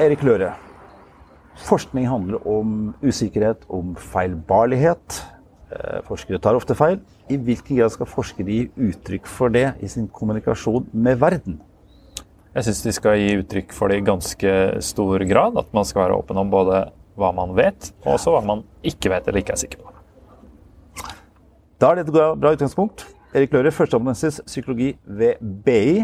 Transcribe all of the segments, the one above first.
Erik Løre. Forskning handler om usikkerhet, om feilbarlighet. Eh, forskere tar ofte feil. I hvilken grad skal forskere gi uttrykk for det i sin kommunikasjon med verden? Jeg syns de skal gi uttrykk for det i ganske stor grad. At man skal være åpen om både hva man vet, og også hva man ikke vet eller ikke er sikker på. Da er det et bra utgangspunkt. Erik Løhre, førsteamanuensis psykologi ved BI.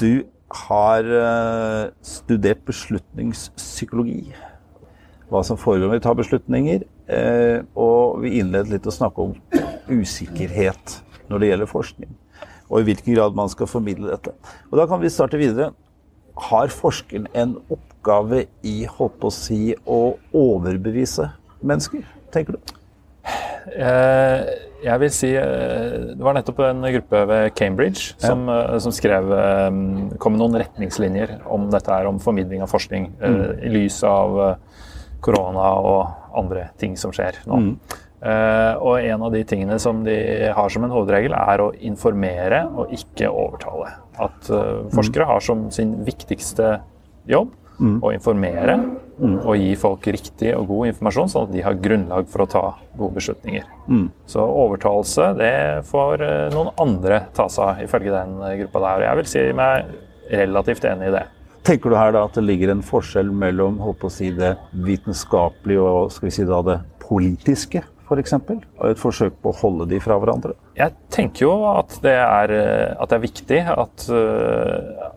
Du har uh, studert beslutningspsykologi. Hva som foregår når vi tar beslutninger. Uh, og vi innledet litt å snakke om usikkerhet når det gjelder forskning. Og i hvilken grad man skal formidle dette. Og Da kan vi starte videre. Har forskeren en oppgave i holdt på å si, å overbevise mennesker, tenker du? Uh, jeg vil si eh, Det var nettopp en gruppe ved Cambridge som, ja. Eh, som skrev eh, kom med noen retningslinjer om dette her, om formidling av forskning mm. i lys av korona og andre ting som skjer nå. Mm. og en av de tingene som de har som en hovedregel, er å informere og ikke overtale. At forskere har som sin viktigste jobb mm. Og informere mm. og gi folk riktig og god informasjon, sånn at de har grunnlag for å ta gode beslutninger. Mm. Så overtalelse, det får eh, noen andre ta seg av, ifølge den gruppa der. Og Jeg vil si meg relativt enig i det. Tenker du her da at det ligger en forskjell mellom holdt på å si, det vitenskapelige og skal vi si da, det politiske? For eksempel, og et forsøk på å holde de fra hverandre? Jeg tenker jo at det er, eh, at det er viktig at uh,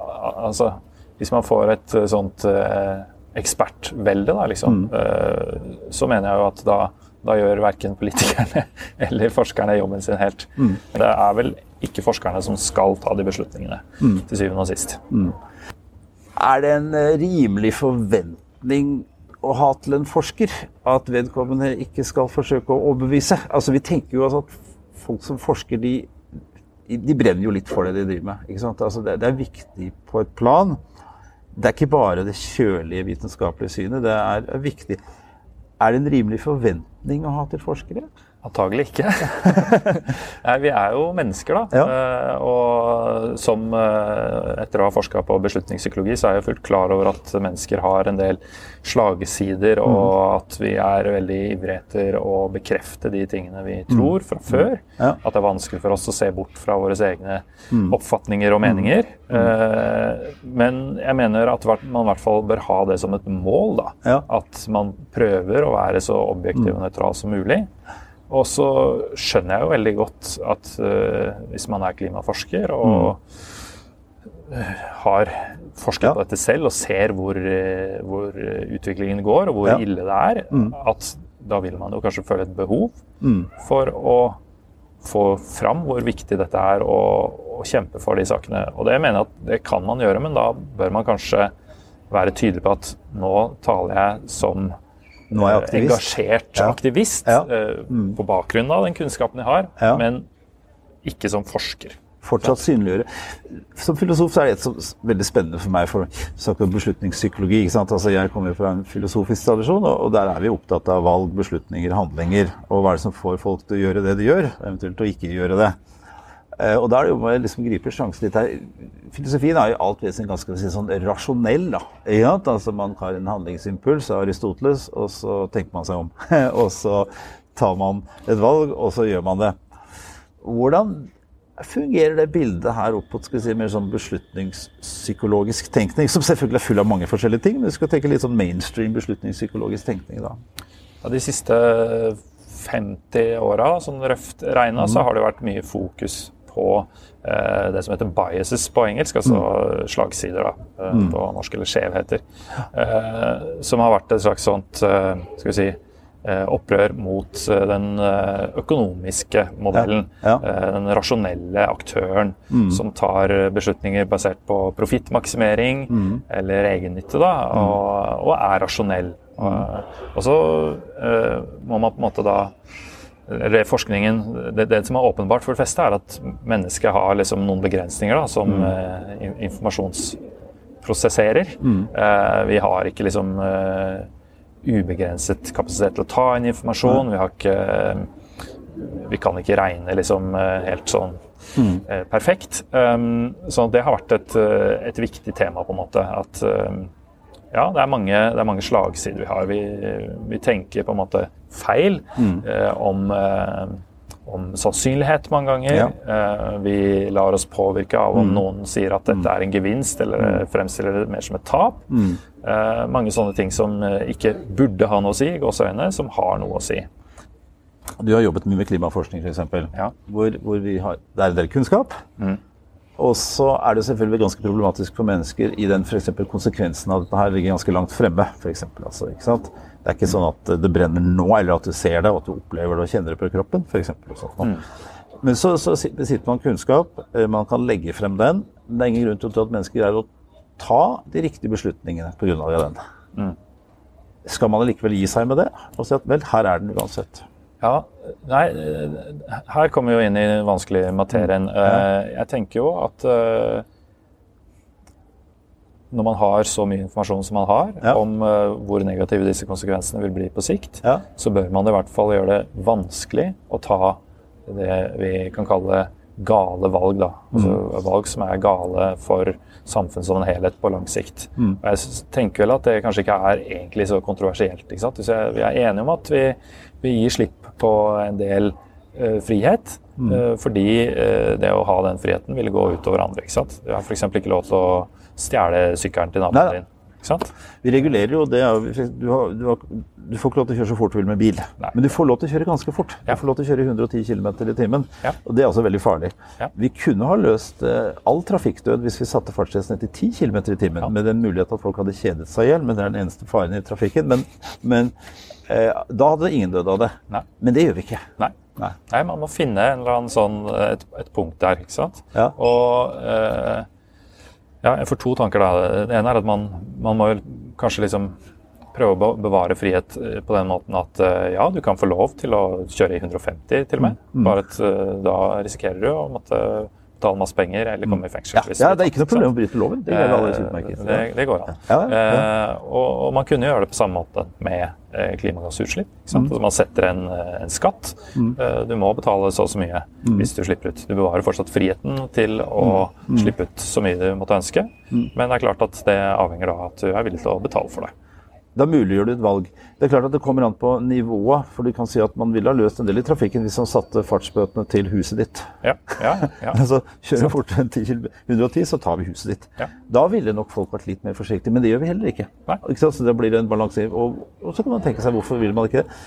altså, hvis man får et eh, sånt eh, ekspertvelde, da, liksom, mm. eh, så mener jeg jo at da, da gjør verken politikerne eller forskerne jobben sin helt. Mm. Det er vel ikke forskerne som skal ta de beslutningene, mm. til syvende og sist. Mm. Er det en rimelig forventning å ha til en forsker at vedkommende ikke skal forsøke å overbevise? Altså, vi tenker jo at folk som forsker, de, de brenner jo litt for det de driver med. Altså, det, det er viktig på et plan det er ikke bare det kjølige vitenskapelige synet. Det er viktig. Er det en rimelig forventning å ha til forskere? Antagelig ikke. Nei, vi er jo mennesker, da. Ja. Eh, og som eh, etter å ha forska på beslutningspsykologi, så er jeg fullt klar over at mennesker har en del slagesider, og mm. at vi er veldig ivrige etter å bekrefte de tingene vi mm. tror fra før. Ja. At det er vanskelig for oss å se bort fra våre egne mm. oppfatninger og meninger. Mm. Eh, men jeg mener at man i hvert fall bør ha det som et mål. da. Ja. At man prøver å være så objektiv og nøytral som mulig. Og så skjønner jeg jo veldig godt at uh, hvis man er klimaforsker og mm. har forsket ja. på dette selv og ser hvor, uh, hvor utviklingen går og hvor ja. ille det er, mm. at da vil man jo kanskje føle et behov mm. for å få fram hvor viktig dette er og, og, kjempe for de sakene. Og det mener jeg at det kan man gjøre, men da bør man kanskje være tydelig på at nå taler jeg som er aktivist. engasjert ja. aktivist ja. Uh, mm. på bakgrunn av den kunnskapen jeg har, ja. men ikke som forsker. Fortsatt synliggjøre. Som filosof er det et som veldig spennende for meg. for snakker om beslutningspsykologi. ikke sant? Altså Jeg kommer fra en filosofisk tradisjon, og der er vi opptatt av valg, beslutninger, handlinger. Og hva er det som får folk til å gjøre det de gjør, eventuelt å ikke gjøre det. Eh, og da er det jo å liksom gripe sjansen litt her. Filosofien er jo alt vesentlig ganske sånn rasjonell. da. Ja, altså Man har en handlingsimpuls av Aristoteles, og så tenker man seg om. og så tar man et valg, og så gjør man det. Hvordan fungerer det bildet her opp mot si, mer sånn beslutningspsykologisk tenkning? Som selvfølgelig er full av mange forskjellige ting, men vi skal tenke litt sånn mainstream beslutningspsykologisk tenkning da. Ja, de siste 50 åra, sånn røft regna, mm. så har det vært mye fokus på eh, det som heter biases på engelsk, altså mm. slagsider da, eh, mm. på norsk, eller skjevheter. Eh, som har vært et slags sånt skal vi si, opprør mot den økonomiske modellen. Ja. Ja. Den rasjonelle aktøren mm. som tar beslutninger basert på profittmaksimering mm. eller egennytte, da, mm. og, og, er rasjonell. Og, mm. og så må man på en måte da eller forskningen, det, det, som er åpenbart for de fleste, er at mennesket har liksom noen begrensninger da, som mm. eh, informasjonsprosesserer. Mm. Eh, vi har ikke liksom eh, ubegrenset kapasitet til å ta inn informasjon. Mm. Vi har ikke vi kan ikke regne liksom helt sånn mm. perfekt. Um, så det har vært et, et, viktig tema, på en måte. At um, ja, det er, mange, det er mange slagsider vi har. Vi, vi, tenker på en måte feil mm. eh, om, eh, om, sannsynlighet mange ganger. Ja. Eh, vi lar oss påvirke av om mm. noen sier at dette mm. er en gevinst, eller mm. fremstiller det mer som et tap. Mm. Eh, mange sånne ting som eh, ikke burde ha noe å si, gåseøyne, som har noe å si. Du har jobbet mye med klimaforskning, f.eks. Ja. Hvor, hvor vi har, det er en del kunnskap. Mm. Og så er det selvfølgelig ganske problematisk for mennesker i den f.eks. konsekvensen av dette her ligger ganske langt fremme. For eksempel, altså, ikke sant? Det er ikke sånn at det brenner nå, eller at du ser det og at du opplever det og kjenner det på kroppen. For eksempel, sånn. mm. Men så, så, besitter man kunnskap, eh, man kan legge frem den. Men det er ingen grunn til å tro at mennesker greier å ta de riktige beslutningene pga. den. Mm. Skal man allikevel gi seg med det og si at vel, her er den uansett? Ja, nei, her kommer vi jo inn i den vanskelige materien. Mm. Ja. Jeg tenker jo at eh, når man har så mye informasjon som man har ja. om uh, hvor negative disse konsekvensene vil bli på sikt, ja. så bør man i hvert fall gjøre det vanskelig å ta det vi kan kalle gale valg. da. Altså mm. Valg som er gale for samfunnet som en helhet på lang sikt. Mm. Og jeg tenker vel at det kanskje ikke er egentlig så kontroversielt. ikke sant? Jeg, vi er enige om at vi, vi gir slipp på en del uh, frihet. Mm. Uh, fordi uh, det å ha den friheten ville gå utover andre. ikke sant? Du har f.eks. ikke lov til å stjele sykkelen til naboen din. Vi regulerer jo det. Du, har, du, har, du, får ikke lov til å kjøre så fort du vil med bil. Nei. Men du får lov til å kjøre ganske fort. Ja. Du får lov til å kjøre 110 km i timen. Ja. Og det er altså veldig farlig. Ja. Vi kunne ha løst all trafikkdød hvis vi satte fartsgrensen til 10 km i timen. Med den mulighet at folk hadde kjedet seg i hjel, men det er den eneste faren i trafikken. Men, men uh, da hadde ingen dødd av det. Nei. Men det gjør vi ikke. Nei. Nei. Man må finne en eller annen sånn, et, et punkt der. ikke sant? Og eh, ja, jeg får to tanker da. Det ene er at man, man må kanskje liksom prøve å bevare frihet eh, på den måten at eh, ja, du kan få lov til å kjøre i 150 til og med. Mm. Bare at da risikerer du å måtte betale masse penger eller komme i fengsel. Ja, ja det er ikke noe problem å bryte loven. Det, det, det går an. Ja, ja, eh, og, og, man kunne gjøre det på samme måte med eh, klimagassutslipp. Mm. Man setter en, eh, en skatt. Mm. Eh, du må betale så og så mye mm. hvis du slipper ut. Du bevarer fortsatt friheten til å mm. Mm. slippe ut så mye du måtte ønske, mm. men det er klart at det avhenger av at du er villig til å betale for det. Da muliggjør du et valg. Det er klart at det kommer an på nivået. For du kan si at man ville ha løst en del i trafikken hvis man satte fartsbøtene til huset ditt. Ja, ja, ja. altså, kjører du fortere enn 110, så tar vi huset ditt. Ja. Da ville nok folk vært litt mer forsiktige, men det gjør vi heller ikke. ikke så det blir en balanse. Og, og, så kan man tenke seg hvorfor vil man ikke det?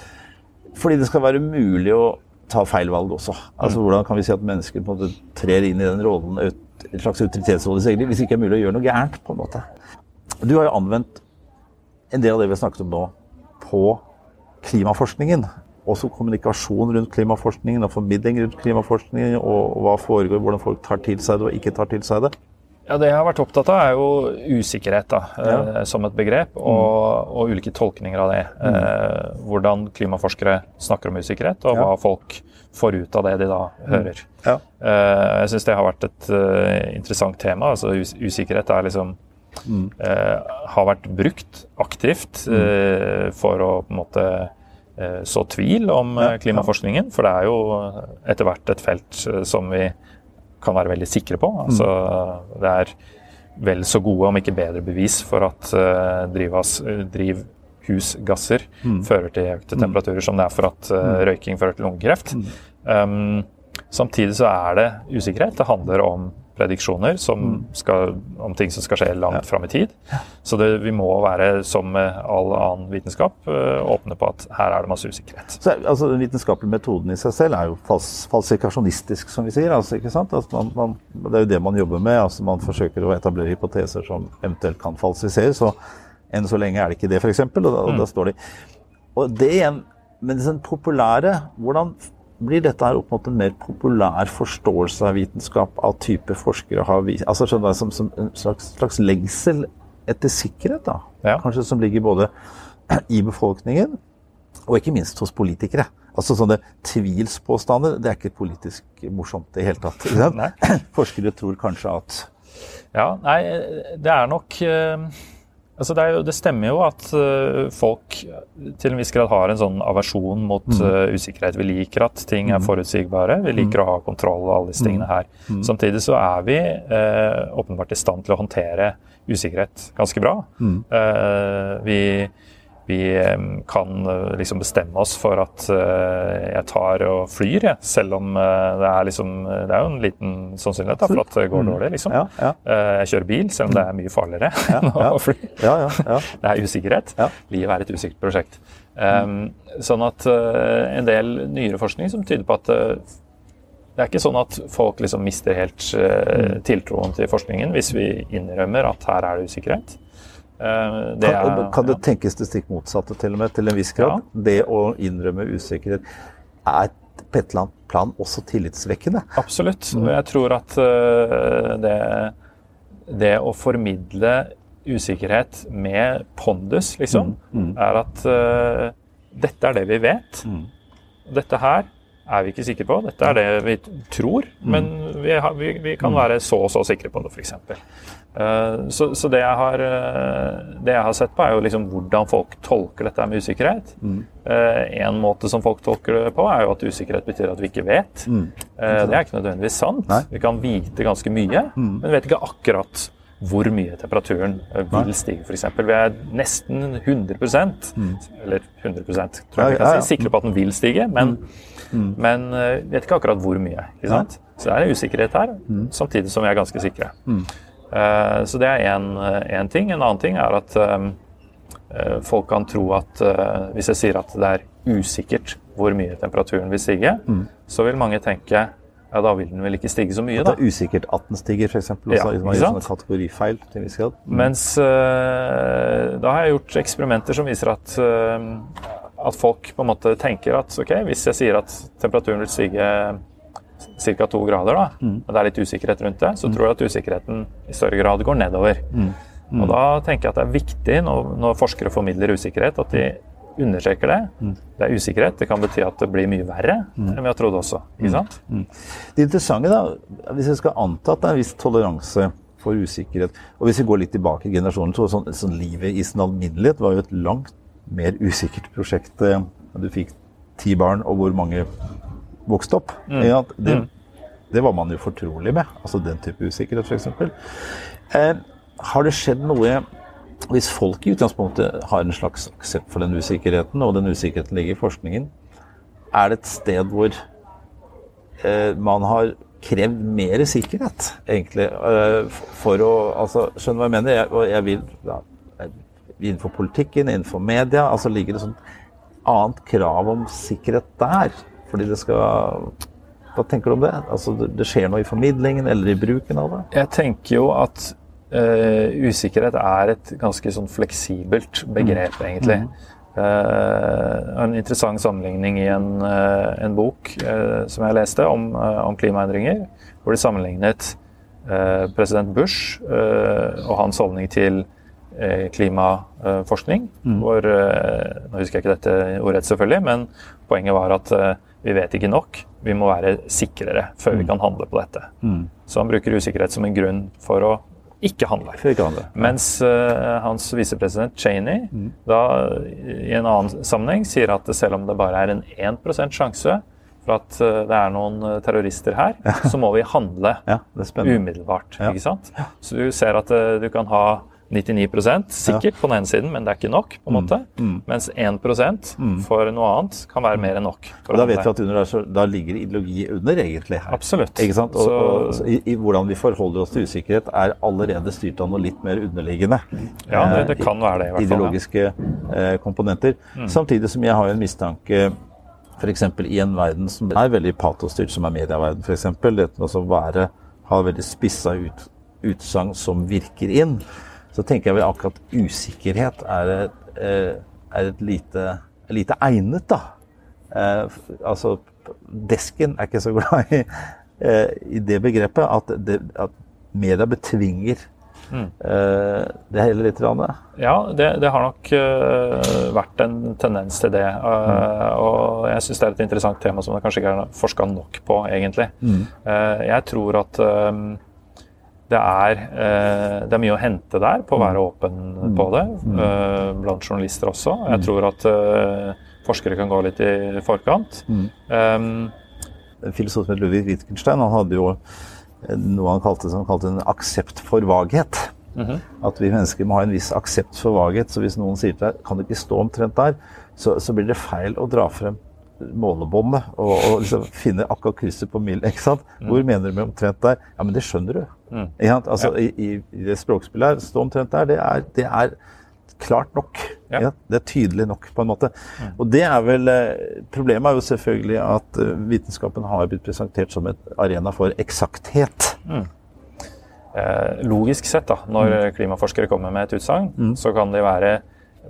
Fordi det skal være mulig å ta feil valg også. Altså mm. Hvordan kan vi si at mennesker på en måte trer inn i den rollen, et slags autoritetsrolle hvis det ikke er mulig å gjøre noe gærent? på en måte. Du har jo anvendt en del av det vi har snakket om nå, på klimaforskningen. Også kommunikasjon rundt klimaforskningen og formidling rundt klimaforskningen, og, hva foregår, hvordan folk tar til seg det og ikke tar til seg det. Ja, Det jeg har vært opptatt av, er jo usikkerhet da, ja. eh, som et begrep, og, mm. og, ulike tolkninger av det. Mm. Eh, hvordan klimaforskere snakker om usikkerhet, og ja. hva folk får ut av det de da mm. hører. Ja. Eh, jeg syns det har vært et interessant tema. altså us Usikkerhet er liksom mm. eh, har vært brukt aktivt mm. eh, for å på en måte eh, så tvil om klimaforskningen. For det er jo etter hvert et felt som vi kan være veldig sikre på. Mm. Altså, det er vel så gode, om ikke bedre, bevis for at drivas, driv drivhusgasser mm. fører til økte mm. temperaturer som det er for at uh, røyking fører til lungekreft. Um, samtidig så er det usikkerhet. Det handler om prediksjoner mm. skal, om ting som skal skje langt ja. fram i tid. Så det, vi må være, som med all annen vitenskap, eh, åpne på at her er det masse usikkerhet. Så, altså, Den vitenskapelige metoden i seg selv er jo fals falsikasjonistisk, som vi sier. Altså? Altså, man, man, det er jo det man jobber med. Altså, man forsøker å etablere hypoteser som eventuelt kan falsifiseres. Og enn så lenge er det ikke det, f.eks. Og, da, og mm. da står de Og det igjen, men den populære hvordan blir dette her opp mot en mer populær forståelse av vitenskap av type forskere har vist altså skjønner Som, som en slags, slags, lengsel etter sikkerhet, da. Ja. Kanskje som ligger både i befolkningen og ikke minst hos politikere. Altså sånne tvilspåstander, det er ikke politisk morsomt i det hele tatt. Forskere tror kanskje at Ja, nei, det er nok eh, Altså det, jo, det, stemmer jo at uh, folk til en viss grad har en sånn aversjon mot uh, usikkerhet. Vi liker at ting er mm. forutsigbare, vi liker mm. å ha kontroll og alle disse tingene her. Mm. Samtidig så er vi uh, åpenbart i stand til å håndtere usikkerhet ganske bra. Mm. vi vi kan eh, liksom bestemme oss for at eh, jeg tar og flyr, jeg. Selv om eh, det er, liksom, det er jo en liten sannsynlighet da, for at det går mm. dårlig. liksom. Ja, ja. Jeg kjører bil, selv om det er mye farligere ja, enn å fly. Det er usikkerhet. Livet er et usikkert prosjekt. Um, sånn at en del nyere forskning som tyder på at det er ikke sånn at folk liksom mister helt uh, tiltroen til forskningen hvis vi innrømmer at her er det usikkerhet. Eh, det kan, er, kan, det tenkes det stikk motsatte, til og med, til en viss grad? Ja. Det å innrømme usikkerhet er på et eller annet plan også tillitsvekkende? Absolutt. Og jeg tror at uh, det, det, å formidle usikkerhet med pondus, liksom, mm. Mm. er at uh, dette er det vi vet. Mm. Dette her er vi ikke sikre på. Dette er det vi tror, mm. men vi, har, vi, vi kan mm. være så og så sikre på det, f.eks. Uh, så, så det, jeg har, uh, det, jeg har, sett på, er jo liksom hvordan folk tolker dette med usikkerhet. Mm. Uh, en måte som folk tolker det på, er jo at usikkerhet betyr at vi ikke vet. Mm. det er ikke nødvendigvis sant. Nei. Vi kan vite ganske mye, mm. men vi vet ikke akkurat hvor mye temperaturen vil stige, f.eks. Vi er nesten 100 mm. eller 100% tror jeg vi kan si, sikre på at den vil stige, men mm. Men uh, vet ikke akkurat hvor mye. ikke sant? Ja. Så det er en usikkerhet her, mm. samtidig som vi er ganske sikre. Mm. Uh, så det er én ting. En annen ting er at um, uh, folk kan tro at hvis jeg sier at det er usikkert hvor mye temperaturen vil stige, mm. så vil mange tenke ja, da vil den vel ikke stige så mye, da. Det er usikkert at den stiger, f.eks. Ja, sånne kategorifeil. til en viss grad. Mm. Mens uh, da har jeg gjort eksperimenter som viser at uh, at folk på en måte tenker at ok, hvis jeg sier at temperaturen vil stige ca. to grader, da, mm. og det er litt usikkerhet rundt det, så mm. tror jeg at usikkerheten i større grad går nedover. Mm. mm. Og da tenker jeg at det er viktig når, når forskere formidler usikkerhet, at de understreker det. Mm. Det er usikkerhet. Det kan bety at det blir mye verre mm. enn vi har trodd også. ikke sant? Det interessante, da, hvis jeg skal anta at det er en viss toleranse for usikkerhet, og hvis vi går litt tilbake i generasjonen, så sånn, sånn livet i sin alminnelighet var jo et langt mer usikkert prosjekt. Eh, du fikk ti barn, og hvor mange vokste opp. Mm. Det, mm. det, var man jo fortrolig med. Altså den type usikkerhet, f.eks. Eh, har det skjedd noe Hvis folk i utgangspunktet har en slags aksept for den usikkerheten, og den usikkerheten ligger i forskningen, er det et sted hvor eh, man har krevd mer sikkerhet, egentlig, eh, for å altså, Skjønner hva jeg mener? Jeg, og jeg vil ja, innenfor politikken, innenfor media? altså Ligger det sånn annet krav om sikkerhet der? Fordi det skal Hva tenker du om det? Altså Det skjer noe i formidlingen eller i bruken av det? Jeg tenker jo at uh, usikkerhet er et ganske sånn fleksibelt begrep, mm. egentlig. Mm. Uh, en interessant sammenligning i en, uh, en bok som jeg leste om, om, klimaendringer, hvor de sammenlignet president Bush og hans holdning til klimaforskning. Mm. Hvor, eh, nå husker jeg ikke dette ordrett, selvfølgelig, men poenget var at eh, vi vet ikke nok. Vi må være sikrere før mm. vi kan handle på dette. Mm. Så han bruker usikkerhet som en grunn for å ikke handle. Ikke handle. Mens uh, hans visepresident Cheney mm. da i en annen sammenheng sier at selv om det bare er en 1% sjanse for at det er noen terrorister her, ja. så må vi handle ja, umiddelbart. Ja. ikke sant? Så du ser at du kan ha 99 sikkert ja. på den ene siden, men det er ikke nok. på en mm. måte. Mm. Mens 1 mm. for noe annet kan være mer enn nok. Og Da vet vi at der, så, da ligger ideologi under, egentlig. her. Absolutt. Ikke sant? Og, og, så, i, i, Hvordan vi forholder oss til usikkerhet, er allerede styrt av noe litt mer underliggende. Ja, det, det kan være det. i hvert fall. Ideologiske eh, komponenter. Mm. Samtidig som jeg har en mistanke f.eks. i en verden som er veldig patostyrt, som er medieverden f.eks. Dette med å være, ha veldig spissa ut, utsagn som virker inn så tenker jeg vel akkurat usikkerhet er et, eh, er et lite, lite, egnet, da. Eh, altså, desken er ikke så glad i, eh, i det begrepet at, det, at media betvinger mm. det hele litt. Ja, det, det, har nok vært en tendens til det. Mm. Og jeg syns det er et interessant tema som det kanskje ikke er forska nok på, egentlig. Mm. jeg tror at det er, eh, det er, mye å hente der på å være mm. åpen mm. på det, eh, blant journalister også. Jeg mm. tror at eh, forskere kan gå litt i forkant. Mm. Um, Filosofen Ludvig Wittgenstein han hadde jo noe han kalte, som han kalte en aksept for vaghet. Mm -hmm. At vi mennesker må ha en viss aksept for vaghet. Så hvis noen sier til deg kan du ikke stå omtrent der, så, så blir det feil å dra frem målebåndet og, og liksom finne akkurat krysset på mil. ikke sant? Mm. Hvor mener du med omtrent der? Ja, men det skjønner du. Mm. Altså, ja. i, i, det språkspillet her, stå omtrent der, det er, det er klart nok. Ja. Det er tydelig nok, på en måte. Mm. Og det er vel eh, Problemet er jo selvfølgelig at eh, vitenskapen har blitt presentert som et arena for eksakthet. Mm. Eh, logisk sett, da, når mm. klimaforskere kommer med et utsagn, mm. så kan de være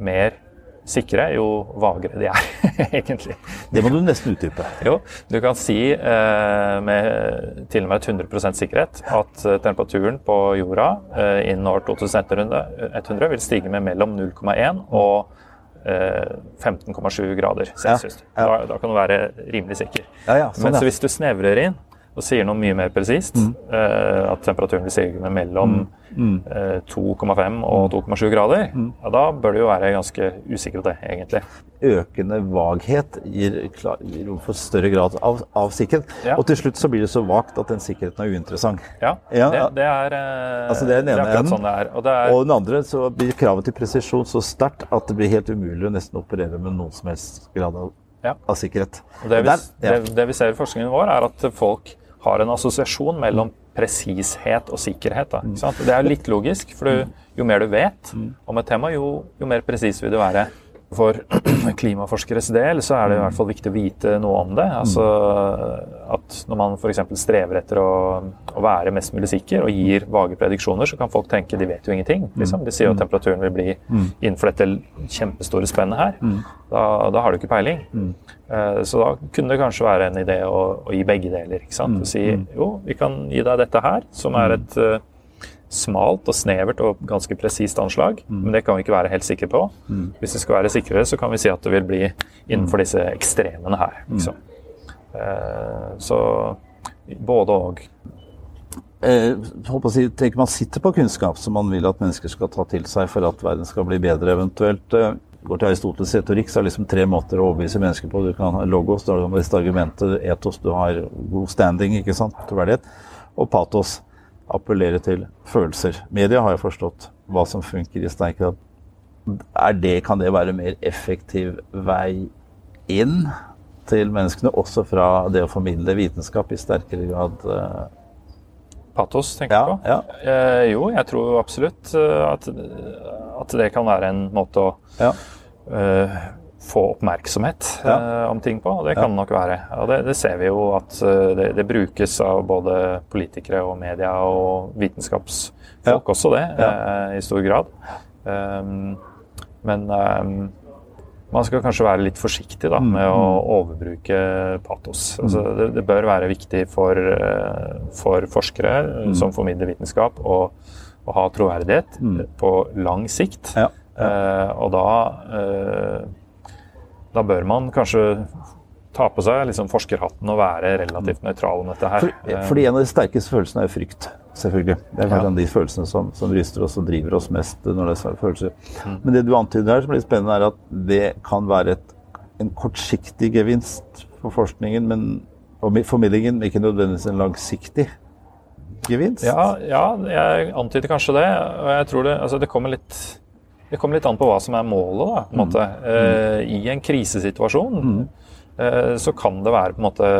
mer sikre, jo vagere de er, egentlig. Det må du nesten utdype. Jo, du kan si eh, med til og med 100 sikkerhet at eh, temperaturen på jorda eh, innen år 2100 vil stige med mellom 0,1 og 15,7 eh, grader celsius. Ja, ja. Da, da, kan du være rimelig sikker. Ja, sånn, Men hvis du snevrer inn og sier noe mye mer presist, mm. uh, at temperaturen vil stige med mellom mm. uh, 2,5 og 2,7 grader, mm. ja, da bør det jo være ganske usikkert, det, egentlig. Økende vaghet gir, gir rom for større grad av, av sikkerhet. Ja. Og til slutt så blir det så vagt at den sikkerheten er uinteressant. Ja, ja det, det, er, uh, altså det er den ene enden. Sånn det er. Og, det er, og den andre så blir kravet til presisjon så sterkt at det blir helt umulig å nesten operere med noen som helst grad av, av sikkerhet. Og det, vi, Der, det vi ser i forskningen vår, er at folk har en assosiasjon mellom presishet og sikkerhet. Mm. Det er litt logisk, for jo mer du vet mm. om et tema, jo, jo mer presis vil du være. For klimaforskeres del så er det i hvert fall viktig å vite noe om det. Altså at Når man f.eks. strever etter å, å, være mest mulig sikker og gir vage prediksjoner, så kan folk tenke de vet jo ingenting. Liksom. De sier at temperaturen vil bli innenfor dette kjempestore spennet her. Da, da har du ikke peiling. Eh, så da kunne det kanskje være en idé å, å gi begge deler. ikke sant? Å si jo, vi kan gi deg dette her, som er et eh, smalt og snevert og ganske presist anslag, mm. men det kan vi ikke være helt sikre på. Mm. Hvis vi skal være sikrere, så kan vi si at det vil bli innenfor disse ekstremene her. Liksom. Uh, så både og. Eh, si, tenker Man sitter på kunnskap som man vil at mennesker skal ta til seg for at verden skal bli bedre, eventuelt. Eh, går til Aristoteles retorikk, så er det liksom tre måter å overbevise mennesker på. Du kan ha logos, du har det beste argumentet, etos, du har god standing, ikke sant, troverdighet, og patos appellere til følelser. Media har jo forstått hva som funker i sterk grad. Det, kan det være mer effektiv vei inn til menneskene, også fra det å formidle vitenskap i sterkere grad? Uh... Patos, tenker ja, du på? Ja. Eh, jo, jeg tror absolutt eh, at, at, det kan være en måte å ja. uh, få oppmerksomhet ja. uh, om ting på. og Det kan det nok være. Og det, det, ser vi jo at uh, det, det, brukes av både politikere og media og vitenskapsfolk ja. også, det, uh, i stor grad. Um, men um, man skal kanskje være litt forsiktig da, med å mm. overbruke patos. Mm. Altså, det, det, bør være viktig for, for forskere mm. som formidler vitenskap, å, å ha troverdighet mm. på lang sikt. Ja. Uh, og da uh, da bør man kanskje ta på seg liksom forskerhatten og være relativt nøytral om dette her. For, fordi en av de sterkeste følelsene er frykt. Selvfølgelig. Det er ja. de følelsene som, som, ryster oss og driver oss mest når det er følelser. Mm. Men det du antyder her som blir spennende, er at det kan være et, en kortsiktig gevinst for forskningen men, og formidlingen, men ikke nødvendigvis en langsiktig gevinst? Ja, ja jeg antyder kanskje det. Og jeg tror det, altså det kommer litt det kommer litt an på hva som er målet. da, på en måte. Mm. Uh, I en krisesituasjon mm. uh, så kan det være på en måte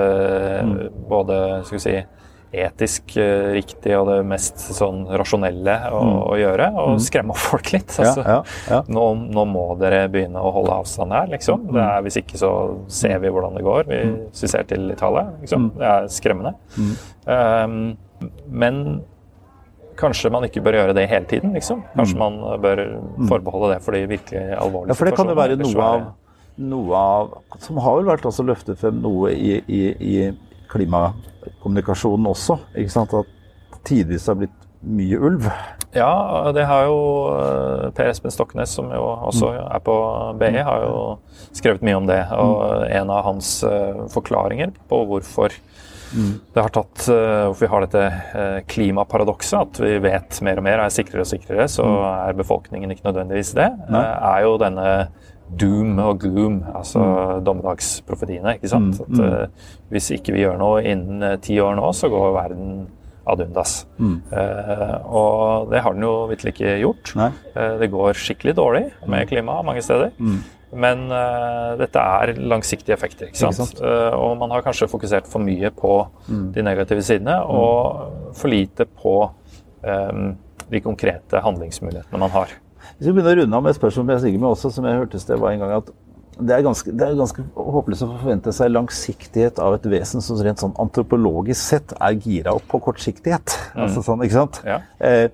mm. både skal vi si, etisk uh, riktig og det mest sånn rasjonelle å, mm. å gjøre. Og mm. skremme opp folk litt. Altså, ja, ja, ja. Nå, nå, må dere begynne å holde avstand her, liksom. Mm. Er, hvis ikke så ser vi hvordan det går. Hvis vi ser til Italia. Liksom. Det er skremmende. Um, men Kanskje man ikke bør gjøre det hele tiden, liksom. Kanskje mm. man bør mm. forbeholde det for de virkelig alvorlige ja, for det kan jo være noe av, noe av, Som har vel vært også løftet frem noe i, i, i klimakommunikasjonen også. ikke sant, At tidvis har blitt mye ulv. Ja, det har jo eh, Per Espen Stoknes, som jo også mm. er på BI, e, har jo skrevet mye om det. Og en av hans eh, forklaringer på hvorfor mm. det har tatt Hvorfor vi har dette klimaparadokset, at vi vet mer og mer, er sikrere og sikrere, så mm. er befolkningen ikke nødvendigvis det, Nei. er jo denne doom og gloom, altså mm. dommedagsprofetiene. ikke sant? Mm. At uh, hvis ikke vi gjør noe innen uh, ti år nå, så går verden ad undas. Mm. Uh, og det har den jo vitterlig ikke gjort. det går skikkelig dårlig med klimaet mange steder. Men uh, dette er langsiktige effekter. ikke sant? Ikke sant? Uh, og man har kanskje fokusert for mye på mm. de negative sidene, mm. og for lite på um, de konkrete handlingsmulighetene man har. Hvis vi begynner å runde av med et spørsmål jeg med også, som jeg hørte sted var en gang at det er, ganske, det er ganske håpløst å forvente seg langsiktighet av et vesen som rent sånn antropologisk sett er gira opp på kortsiktighet. Mm. Altså sånn, ikke sant? Ja. Eh,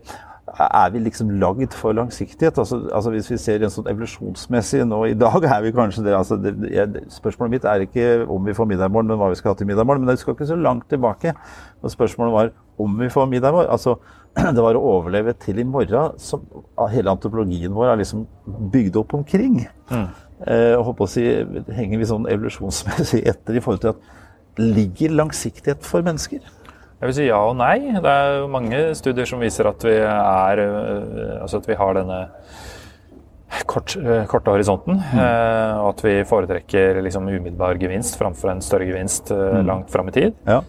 er vi liksom lagd for langsiktighet? Altså, altså, Hvis vi ser en sånn evolusjonsmessig nå i dag, er vi kanskje det, altså det, jeg, Spørsmålet mitt er ikke om vi får middag i morgen, men hva vi skal ha til middag i morgen. Men det skal ikke så langt tilbake. Og spørsmålet var om vi får middag i morgen. Altså, det var å overleve til i morgen som hele antropologien vår er liksom bygd opp omkring. Mm. Eh, håper å si, Henger vi sånn evolusjonsmessig etter i forhold til at ligger langsiktighet for mennesker? Jeg vil si ja og nei. Det er jo mange studier som viser at vi, er, eh, altså at vi har denne kort, eh, korte horisonten. Mm. Og at vi foretrekker liksom umiddelbar gevinst framfor en større gevinst mm. langt fram i tid. Ja.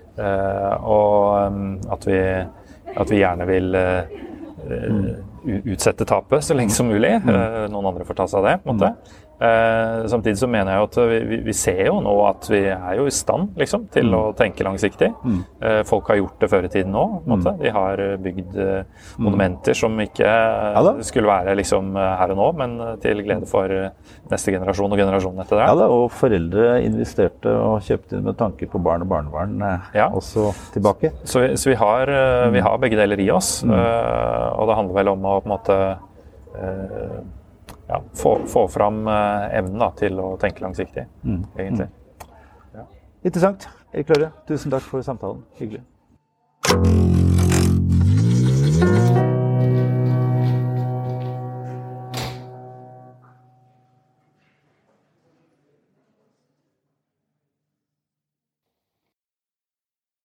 Og at vi, at vi gjerne vil mm. utsette tapet så lenge som mulig. Mm. Noen andre får ta seg av det. på en måte. Mm. Eh, samtidig så mener jeg at vi, vi, ser jo nå at vi er jo i stand liksom, til mm. å tenke langsiktig. Mm. Eh, folk har gjort det før i tiden nå. Mm. De har eh, bygd eh, mm. monumenter som ikke eh, ja, skulle være liksom, eh, her og nå, men til glede for neste generasjon og generasjonen etter det. Ja da, og foreldre investerte og kjøpte inn med tanke på barn og barnebarn ja. også tilbake. Så, vi, så vi, har, vi, mm. har, begge deler i oss, og det handler vel om å på en måte ja, få, få, fram eh, evnen da, til å tenke langsiktig, mm. egentlig. Mm. Ja. Interessant. Erik Løre, tusen takk for samtalen. Hyggelig.